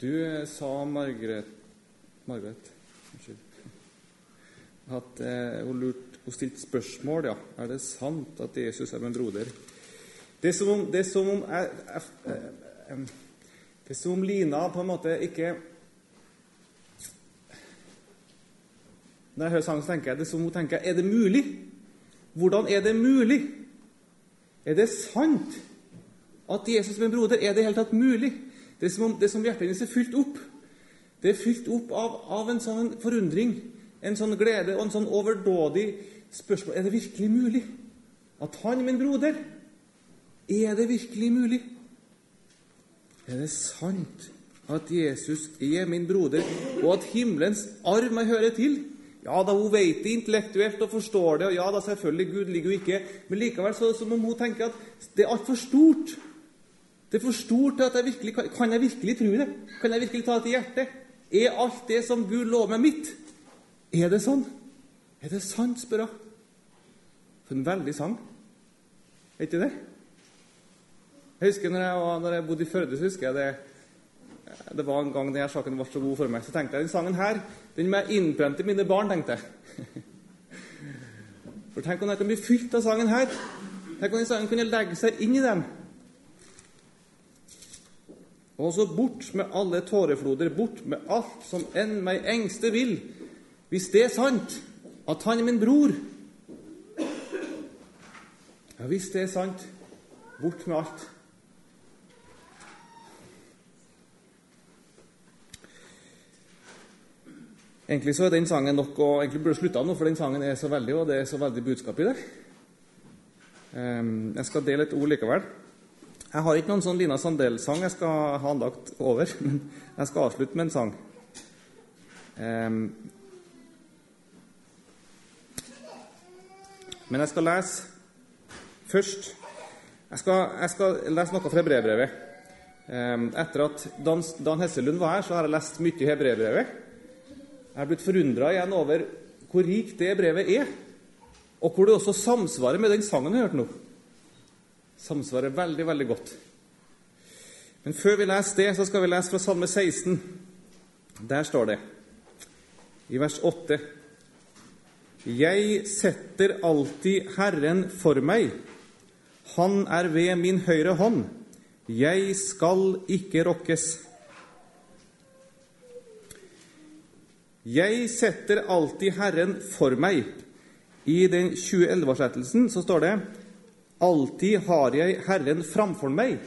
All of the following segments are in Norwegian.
Du sa, Margaret Margaret, At eh, hun, lurt, hun stilte spørsmål, ja. Er det sant at Jesus er min broder? Det er som om, det er som om jeg, jeg, jeg, Det er som om Lina på en måte ikke Når jeg hører sangen, så tenker jeg det er som hun tenker Er det mulig? Hvordan er det mulig? Er det sant at Jesus er min broder? Er det i hele tatt mulig? Det er som om, det er som hjertet hennes er fylt opp. Det er fylt opp av, av, en sånn forundring, en sånn glede og en sånn overdådig spørsmål. Er det virkelig mulig at han min broder? Er det virkelig mulig? Er det sant at Jesus er min broder, og at himmelens arv meg hører til? Ja da, hun vet det intellektuelt og forstår det, og ja da, selvfølgelig, Gud ligger jo ikke Men likevel så er det som om hun tenker at det er altfor stort. Det er for stort til at jeg virkelig kan, jeg virkelig tro det? Kan jeg virkelig ta det til hjertet? Er alt det som Gud lover meg, mitt? Er det sånn? Er det sant, spør hun. For en veldig sang. Er ikke det? Jeg husker når jeg, var, når jeg bodde i Førde, så husker jeg det det var en gang denne saken ble så god for meg. Så tenkte jeg den sangen her den må jeg innprente mine barn. tenkte jeg. For Tenk om jeg kan bli fylt av sangen her. Tenk om den sangen kunne legge seg inn i dem. Og så bort med alle tårefloder, bort med alt som enn meg engste vil, hvis det er sant at han er min bror. Ja, hvis det er sant, bort med alt. Egentlig så er den sangen nok og egentlig burde slutta nå, for den sangen er så veldig, og det er så veldig budskap i det. Ehm, jeg skal dele et ord likevel. Jeg har ikke noen sånn Lina Sandel-sang jeg skal ha andakt over, men jeg skal avslutte med en sang. Men jeg skal lese først Jeg skal, jeg skal lese noe fra brevbrevet. Etter at Dan, Dan, Hesselund var her, så har jeg lest mye i brevbrevet. Jeg har blitt forundra igjen over hvor rikt det brevet er, og hvor det også samsvarer med den sangen jeg hørte nå samsvarer veldig, veldig godt. Men før vi leser det, så skal vi lese fra Salme 16. Der står det i vers 8.: Jeg setter alltid Herren for meg. Han er ved min høyre hånd. Jeg skal ikke rokkes. Jeg setter alltid Herren for meg. I den 2011-oversettelsen så står det Alltid har jeg Herren framfor meg.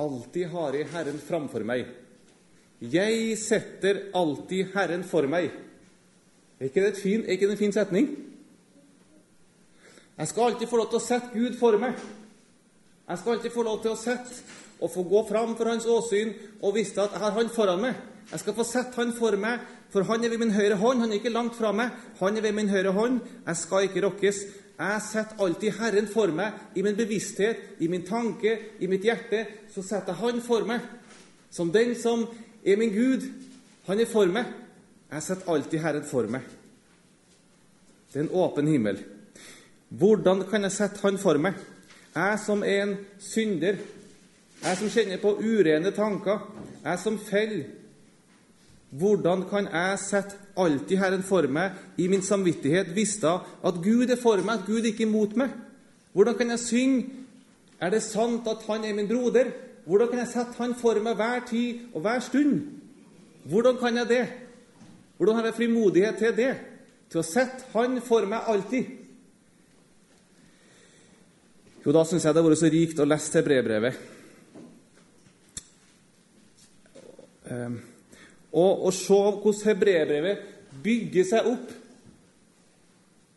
Alltid har jeg Herren framfor meg. Jeg setter alltid Herren for meg. Er ikke det, fin, er ikke det en fin setning? Jeg skal alltid få lov til å sette Gud for meg. Jeg skal alltid få lov til å sette og få gå fram for Hans åsyn og vite at jeg har Han foran meg. Jeg skal få sette Han for meg, for Han er ved min høyre hånd. Han er ikke langt fra meg. Han er ved min høyre hånd. Jeg skal ikke rokkes. Jeg setter alltid Herren for meg i min bevissthet, i min tanke, i mitt hjerte. Så setter jeg Han for meg som den som er min Gud. Han er for meg. Jeg setter alltid Herren for meg. Det er en åpen himmel. Hvordan kan jeg sette Han for meg? Jeg som er en synder, jeg som kjenner på urene tanker, jeg som faller hvordan kan jeg sette alltid Herren for meg i min samvittighet, visste at Gud er for meg, at Gud ikke er imot meg? Hvordan kan jeg synge Er det sant at Han er min broder? Hvordan kan jeg sette Han for meg hver tid og hver stund? Hvordan kan jeg det? Hvordan har jeg frimodighet til det? Til å sette Han for meg alltid? Jo, da syns jeg det har vært så rikt å lese til brevbrevet. Um, og, og se hvordan hebreerbrevet bygger seg opp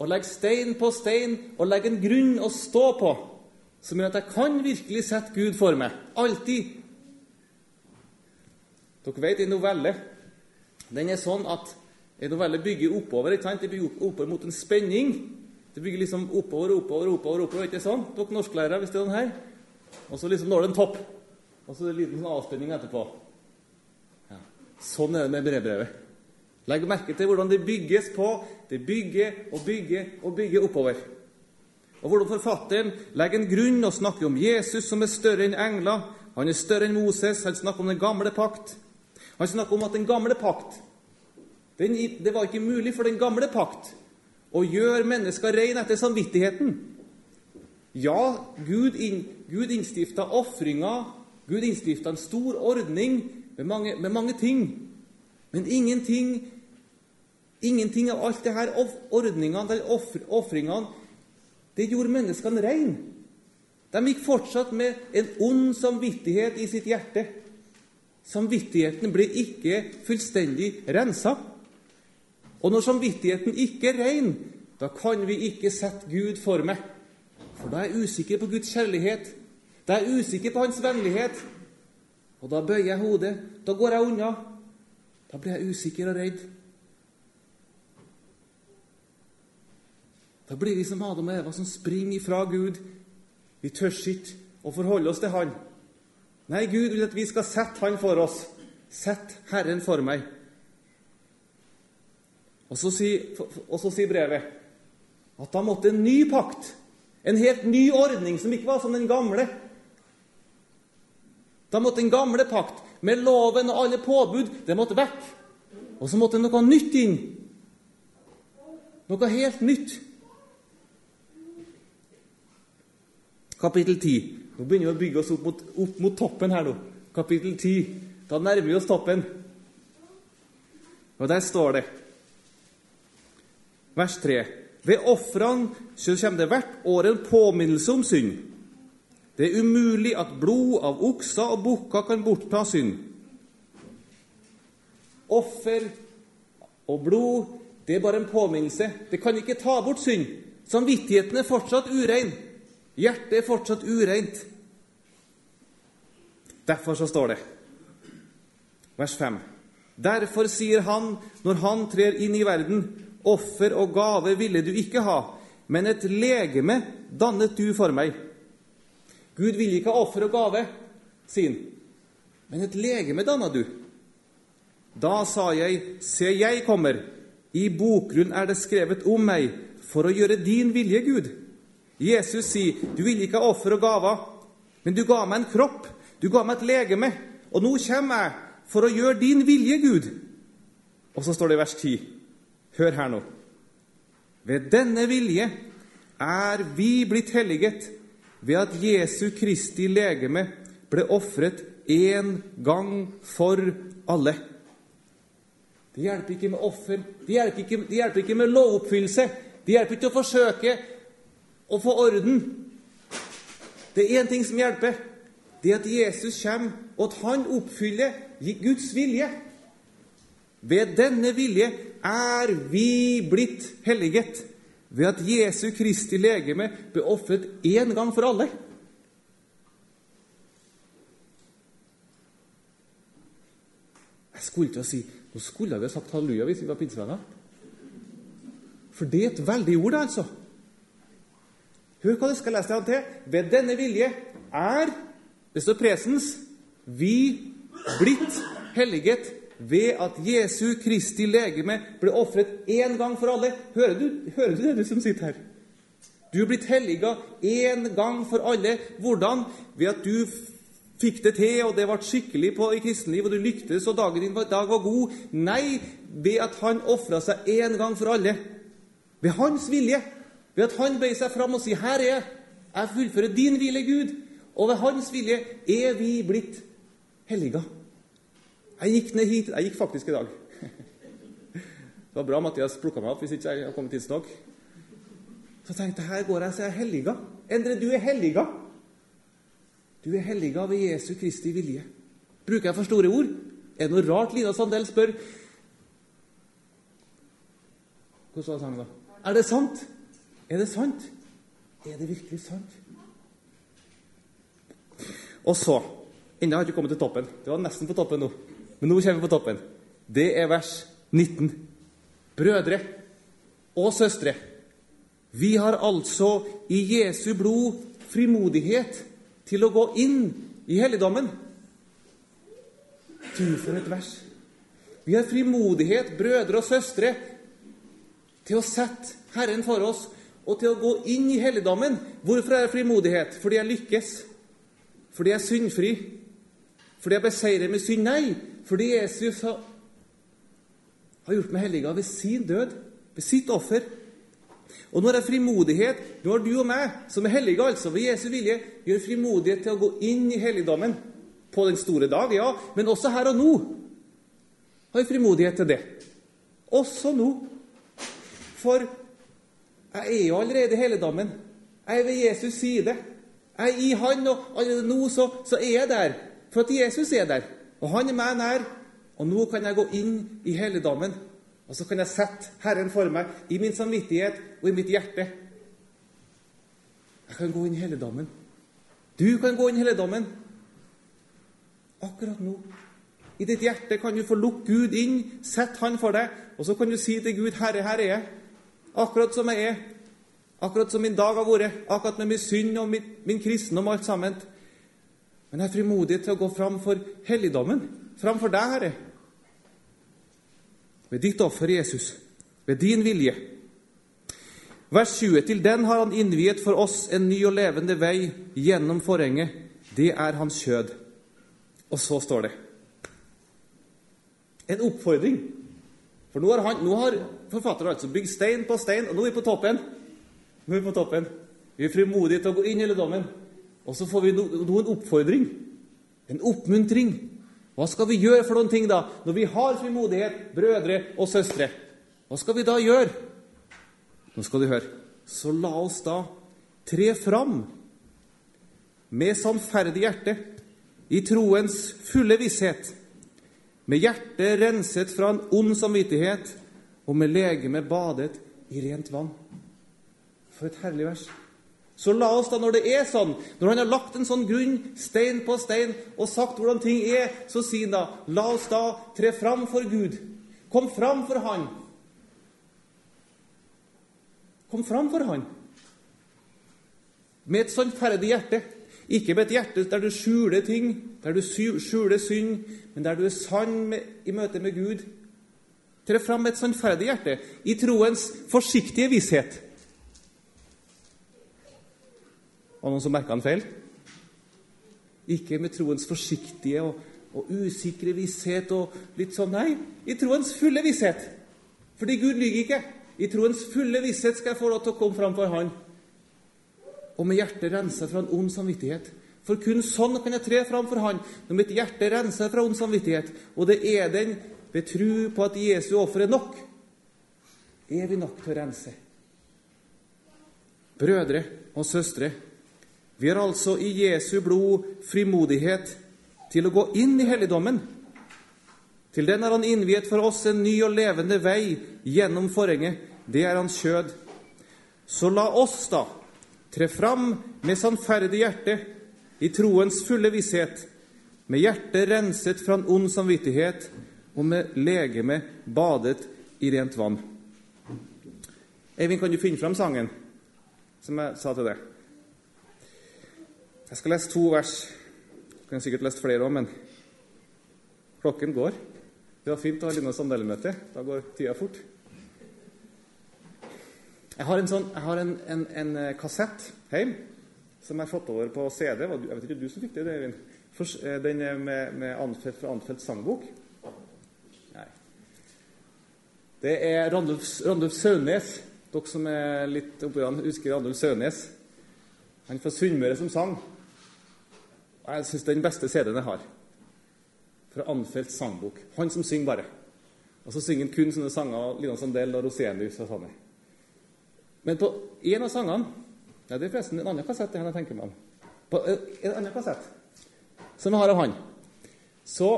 og legger stein på stein og legger en grunn å stå på som gjør at jeg kan virkelig sette Gud for meg. Alltid. Dere vet, en novelle den er sånn at en novelle bygger oppover. ikke sant? Det bygger oppover mot en spenning. Det bygger liksom oppover, oppover, oppover. oppover, ikke sånn? Dere norsklærere, hvis det er den her. Og så liksom når det en topp. Og så er det en liten sånn avspenning etterpå. Sånn er det med brevbrevet. Legg merke til hvordan det bygges på. Det bygger og bygger og bygger oppover. Og hvordan forfatteren legger en grunn og snakker om Jesus som er større enn engler, Han er større enn Moses. Han snakker om den gamle pakt. Han snakker om at den gamle pakt den, Det var ikke mulig for den gamle pakt å gjøre mennesker rene etter samvittigheten. Ja, Gud, inn, Gud innstifta ofringer. Gud innstifta en stor ordning med mange, med mange ting. Men ingenting, ingenting av alt det her ordningene, de ofringene, det gjorde menneskene reine. De gikk fortsatt med en ond samvittighet i sitt hjerte. Samvittigheten ble ikke fullstendig rensa. Og når samvittigheten ikke er rein, da kan vi ikke sette Gud for meg. For da er jeg usikker på Guds kjærlighet. Da er jeg usikker på Hans vennlighet. Og da bøyer jeg hodet. Da går jeg unna. Da blir jeg usikker og redd. Da blir vi som Adam og Eva, som springer ifra Gud. Vi tør ikke å forholde oss til Han. Nei, Gud vil at vi skal sette Han for oss. Sett Herren for meg. Og så sier, og så sier brevet at da måtte en ny pakt, en helt ny ordning, som ikke var som den gamle Da måtte den gamle pakt, med loven og alle påbud, det måtte vekk. Og så måtte noe nytt inn. Noe helt nytt. Kapittel 10. Nå begynner vi å bygge oss opp mot, opp mot toppen her nå. Kapittel 10. Da nærmer vi oss toppen. Og der står det, vers 3 Ved ofrene kommer det hvert år en påminnelse om synd. Det er umulig at blod av okser og bukker kan bortta synd. Offer og blod, det er bare en påminnelse. Det kan ikke ta bort synd. Samvittigheten er fortsatt urein. Hjertet er fortsatt ureint. Derfor så står det, vers 5 Derfor sier han, når han trer inn i verden, offer og gave ville du ikke ha, men et legeme dannet du for meg. Gud vil ikke ha offer og gave, sier han, men et legeme danna du. Da sa jeg, se, jeg kommer, i bokgrunn er det skrevet om meg, for å gjøre din vilje, Gud. Jesus sier, 'Du ville ikke ha offer og gaver, men du ga meg en kropp, du ga meg et legeme.' 'Og nå kommer jeg for å gjøre din vilje, Gud.' Og så står det i vers 10. Hør her nå. Ved denne vilje er vi blitt helliget ved at Jesu Kristi legeme ble ofret én gang for alle. Det hjelper ikke med offer, det hjelper ikke, det hjelper ikke med lovoppfyllelse. Det hjelper ikke å forsøke å få orden. Det er én ting som hjelper. Det at Jesus kommer, og at han oppfyller Guds vilje. Ved denne vilje er vi blitt helliget ved at Jesu Kristi legeme ble ofret én gang for alle. Jeg skulle til å si Nå skulle vi ha sagt halleluja hvis vi var pinsevenner. For det er et veldig ord, altså. Hør hva det skal lese deg til. Ved denne vilje er Det står presens. Vi blitt helliget ved at Jesu Kristi legeme ble ofret én gang for alle. Hører du, hører du det, du som sitter her? Du er blitt helliga én gang for alle. Hvordan? Ved at du fikk det til, og det ble skikkelig på i kristenliv, og du lyktes, og dagen din dag var god. Nei, ved at han ofra seg én gang for alle. Ved hans vilje. Ved at han bøyer seg fram og sier 'Her er jeg. Jeg fullfører din hvile, Gud.' Og ved hans vilje er vi blitt helliga. Jeg gikk ned hit Jeg gikk faktisk i dag. Det var bra Mathias plukka meg opp hvis ikke jeg hadde kommet tidsnok. Så tenkte jeg her går jeg så jeg er helliga. Endre, du er helliga. Du er helliga ved Jesu Kristi vilje. Bruker jeg for store ord? Er det noe rart Lina Sandel spør? Hvordan var sangen, da? Er det sant? Er det sant? Er det virkelig sant? Og så Ennå har jeg ikke kommet til toppen. Det var nesten på toppen nå. Men nå kommer vi på toppen. Det er vers 19. Brødre og søstre, vi har altså i Jesu blod frimodighet til å gå inn i helligdommen. Du, for et vers. Vi har frimodighet, brødre og søstre, til å sette Herren for oss og til å gå inn i helligdommen. Hvorfor er det frimodighet? Fordi jeg lykkes. Fordi jeg er syndfri. Fordi jeg beseirer med synd? Nei, fordi Jesus har, har gjort meg helliga ved sin død, ved sitt offer. Og nå har jeg frimodighet. Nå har du og meg, som er hellige altså ved Jesu vilje, gjør frimodighet til å gå inn i helligdommen på den store dag, ja, men også her og nå har vi frimodighet til det. Også nå. For jeg er jo allerede i helligdommen. Jeg er ved Jesus side. Jeg er i Han, og allerede nå så, så er jeg der. For at Jesus er der. Og han er meg nær. Og nå kan jeg gå inn i helligdommen. Og så kan jeg sette Herren for meg i min samvittighet og i mitt hjerte. Jeg kan gå inn i helligdommen. Du kan gå inn i helligdommen. Akkurat nå. I ditt hjerte kan du få lukke Gud inn, sette Han for deg, og så kan du si til Gud, 'Herre, her er jeg.' Akkurat som jeg er. Akkurat som min dag har vært. Akkurat med min synd og min, min kristendom og alt sammen. Men jeg er frimodig til å gå fram for helligdommen. Fram for deg, Herre. Ved ditt offer, Jesus. Ved din vilje. Vers 20. Til den har han innviet for oss en ny og levende vei gjennom forhenget. Det er hans kjød. Og så står det en oppfordring. For nå har, han, nå har forfatteren altså bygd stein på stein, og nå er vi på toppen. Nå er Vi på toppen. Vi er frimodige til å gå inn i hele dommen. Og så får vi noen no, en oppfordring. En oppmuntring. Hva skal vi gjøre for noen ting, da, når vi har frimodighet, brødre og søstre? Hva skal vi da gjøre? Nå skal du høre. Så la oss da tre fram med sannferdig hjerte i troens fulle visshet, med hjertet renset fra en ond samvittighet og med legeme badet i rent vann. For et herlig vers. Så la oss da, når det er sånn, når han har lagt en sånn grunn, stein på stein, og sagt hvordan ting er, så sier han da, la oss da tre fram for Gud. Kom fram for Han. Kom fram for Han. Med et sannferdig hjerte. Ikke med et hjerte der du skjuler ting, der du skjuler synd, men der du er sann med, i møte med Gud. Tre fram med et sannferdig hjerte, i troens forsiktige visshet. Var noen som merka han feil? Ikke med troens forsiktige og, og, usikre visshet og litt sånn Nei, i troens fulle visshet. Fordi Gud lyver ikke. I troens fulle visshet skal jeg få lov til å komme fram for Han og med hjertet rensa fra en ond samvittighet. For kun sånn kan jeg tre fram for Han, når mitt hjerte renser fra ond samvittighet. Og det er den ved tro på at Jesu offer er nok. Er vi nok til å rense? Brødre og søstre, vi har altså i Jesu blod frimodighet til å gå inn i helligdommen. Til den har Han innviet for oss en ny og levende vei gjennom forhenget. Det er Hans kjød. Så la oss, da, Tre fram med sannferdig hjerte, i troens fulle visshet, med hjertet renset fra en ond samvittighet og med legeme badet i rent vann. Eivind, kan du finne fram sangen som jeg sa til deg? Jeg skal lese to vers. Jeg kunne sikkert lest flere òg, men klokken går. Det var fint å ha Lina Sandelle-møte. Da går tida fort. Jeg har en, sånn, jeg har en, en, en eh, kassett hjemme som jeg har fått over på CD. Jeg vet ikke du som fikk det, Eivind? Eh, den er med, med Anfelt fra Anfeldts sangbok. Nei. Det er Randulf, Randulf. Dere som er litt oppi husker Randulf Sønes. Han fra Sunnmøre som sang. Jeg syns den beste CD-en jeg har. Fra Anfeldts sangbok. Han som synger bare. Og så synger han kun sånne sanger Lina Sandel og Rosenius og sånne. Men på en av sangene ja, Det er forresten en annen kassett jeg tenker meg om. På eh, en annen kassett som jeg har av han, så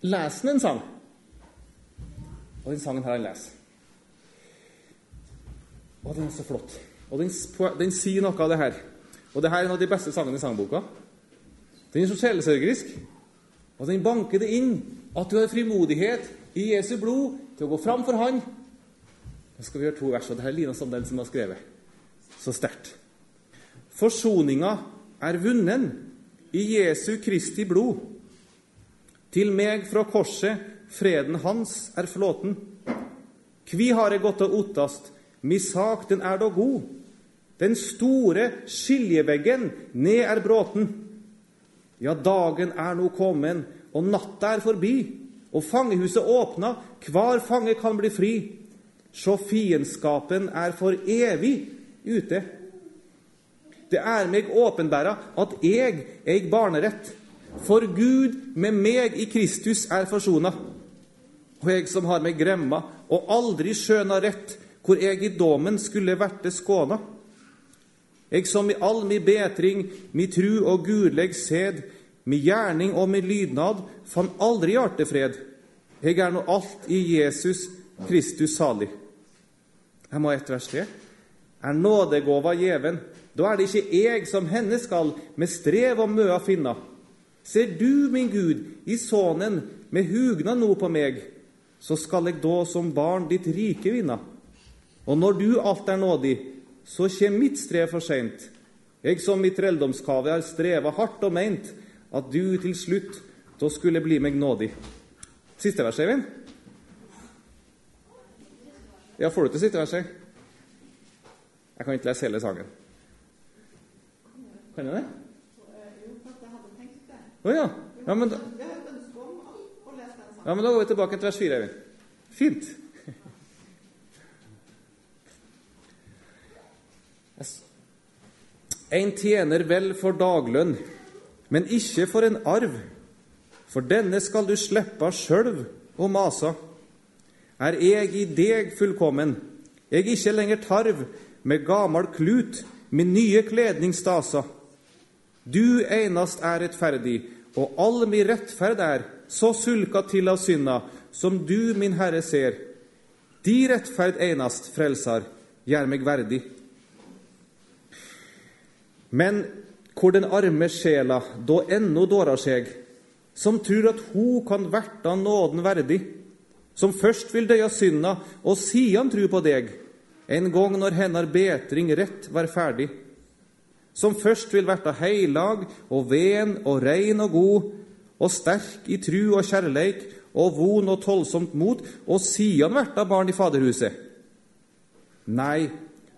leser han en sang. Og den sangen her han leser. Og den er så flott. Og den, den, sier noe av det her. Og det her er en av de beste sangene i sangboka. Den er så sjelesørgerisk. Og den banker det inn at du har frimodighet i Jesu blod til å gå fram for Han nå skal vi gjøre to vers, og det er Lina Sandel som har skrevet. Så sterkt. Forsoninga er vunnen i Jesu Kristi blod. Til meg fra korset, freden hans er flåten. Kvi har eg gått og ottast, mi sak den er da god. Den store skiljeveggen ned er bråten. Ja, dagen er nå kommet, og natta er forbi, og fangehuset åpna, hver fange kan bli fri. Så fiendskapen er for evig ute. Det er meg åpenbæra at jeg er barnerett, for Gud med meg i Kristus er forsona. Og jeg som har meg gremma og aldri skjøna rett, hvor jeg i dommen skulle verte skåna. Jeg som i all mi betring, mi tru og gudleg sed, mi gjerning og mi lydnad, fann aldri hjartefred. Eg er nå alt i Jesus Kristus salig. Jeg må ett vers til. Er nådegåva gjeven, da er det ikke eg som henne skal med strev og møa finna. Ser du, min Gud, i sånen med hugna no på meg, så skal eg da som barn ditt rike vinna. Og når du alt er nådig, så kjem mitt strev for seint. Jeg som i trelldomskave har streva hardt og meint at du til slutt da skulle bli meg nådig. Siste vers, Eivind? Ja, får du til siste verset? Jeg kan ikke lese hele sangen. Kan jeg det? Å oh, ja. Ja men, da, ja, men da går vi tilbake til vers 4, Eivind. Fint. En tjener vel for daglønn, men ikke for en arv. For denne skal du slippe sjølv å masa. Er jeg i deg fullkommen, jeg ikke lenger tarv, med gamal klut, med nye kledningsdasa. Du einast er rettferdig, og all mi rettferd er så sulka til av synda, som du, min Herre, ser. Di rettferd einast, frelsar, gjer meg verdig. Men hvor den arme sjela da ennå dårar seg, som trur at ho kan verta nåden verdig, som først vil døya synda og sian tru på deg, en gong når hennar betring rett var ferdig, som først vil verta heilag og ven og rein og god, og sterk i tru og kjærleik og von og tollsomt mot, og sian verta barn i Faderhuset. Nei,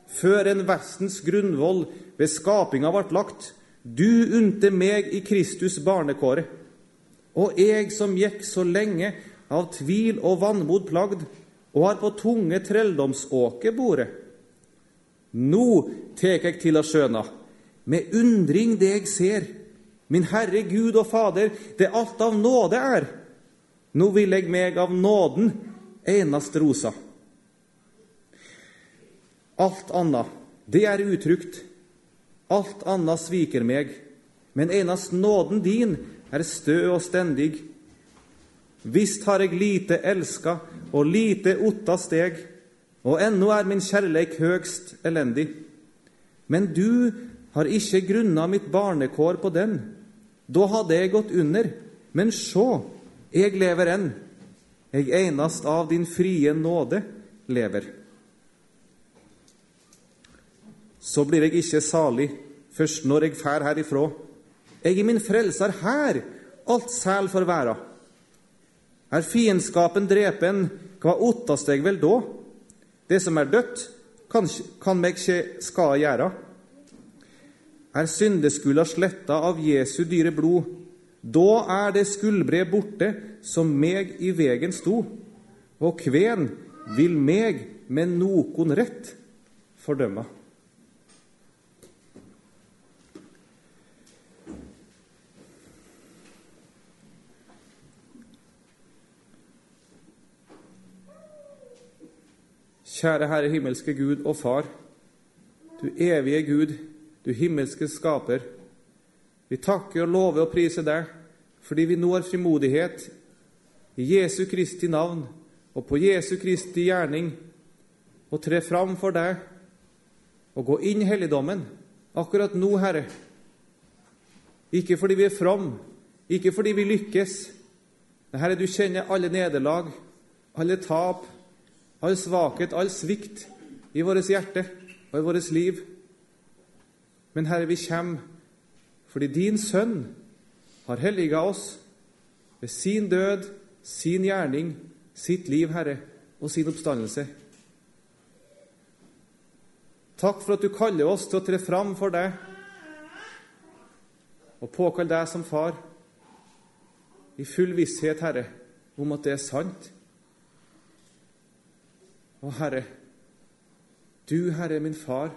før en vestens grunnvoll ved skapinga vart lagt, du unte meg i Kristus barnekåret. Og jeg som gikk så lenge av tvil og vannmod plagd, og har på tunge trelldomsåke bordet. Nå tek jeg til å skjøna, med undring det jeg ser, min Herre Gud og Fader, det alt av nåde er. Nå vil jeg meg av nåden enast rosa. Alt anna, det er utrygt. Alt anna sviker meg, men enast nåden din er stø og stendig. Visst har jeg lite elska og lite otta steg, og ennå er min kjærleik høgst elendig. Men du har ikke grunna mitt barnekår på den. Da hadde jeg gått under. Men sjå, jeg lever enn. Jeg einast av din frie nåde lever. Så blir jeg ikke salig først når jeg fær herifra. Jeg er min frelser her, alt sæl får væra. Er fiendskapen drepen, hva ottast jeg vel da? Det som er dødt, kan, kan meg ikke skade gjøre. Er syndeskulda sletta av Jesu dyre blod, da er det skuldbre borte som meg i vegen sto, og kven vil meg med nokon rett fordømme. Kjære Herre himmelske Gud og Far, du evige Gud, du himmelske skaper. Vi takker og lover og priser deg fordi vi nå har frimodighet i Jesu Kristi navn og på Jesu Kristi gjerning å tre fram for deg og gå inn i helligdommen akkurat nå, Herre. Ikke fordi vi er from, ikke fordi vi lykkes. Men Herre, du kjenner alle nederlag, alle tap, all svakhet, all svikt i vårt hjerte og i vårt liv. Men Herre, vi kommer fordi din sønn har helliga oss ved sin død, sin gjerning, sitt liv, Herre, og sin oppstandelse. Takk for at du kaller oss til å tre fram for deg. og påkalle deg som far, i full visshet, Herre, om at det er sant. Å, Herre, du, Herre, min far,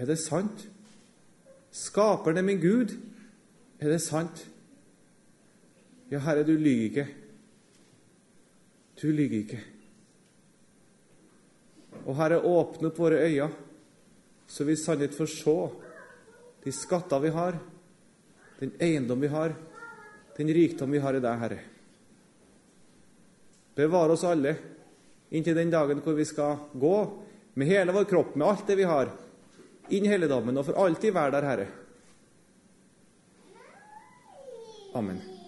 er det sant? Skaperen er min Gud, er det sant? Ja, Herre, du lyver ikke. Du lyver ikke. Og Herre, åpne opp våre øyne, så vi sannhet får se de skatter vi har, den eiendom vi har, den rikdom vi har i deg, Herre. Bevare oss alle inntil den dagen hvor vi skal gå med hele vår kropp, med alt det vi har, inn i helligdommen og for alltid være der, Herre. Amen.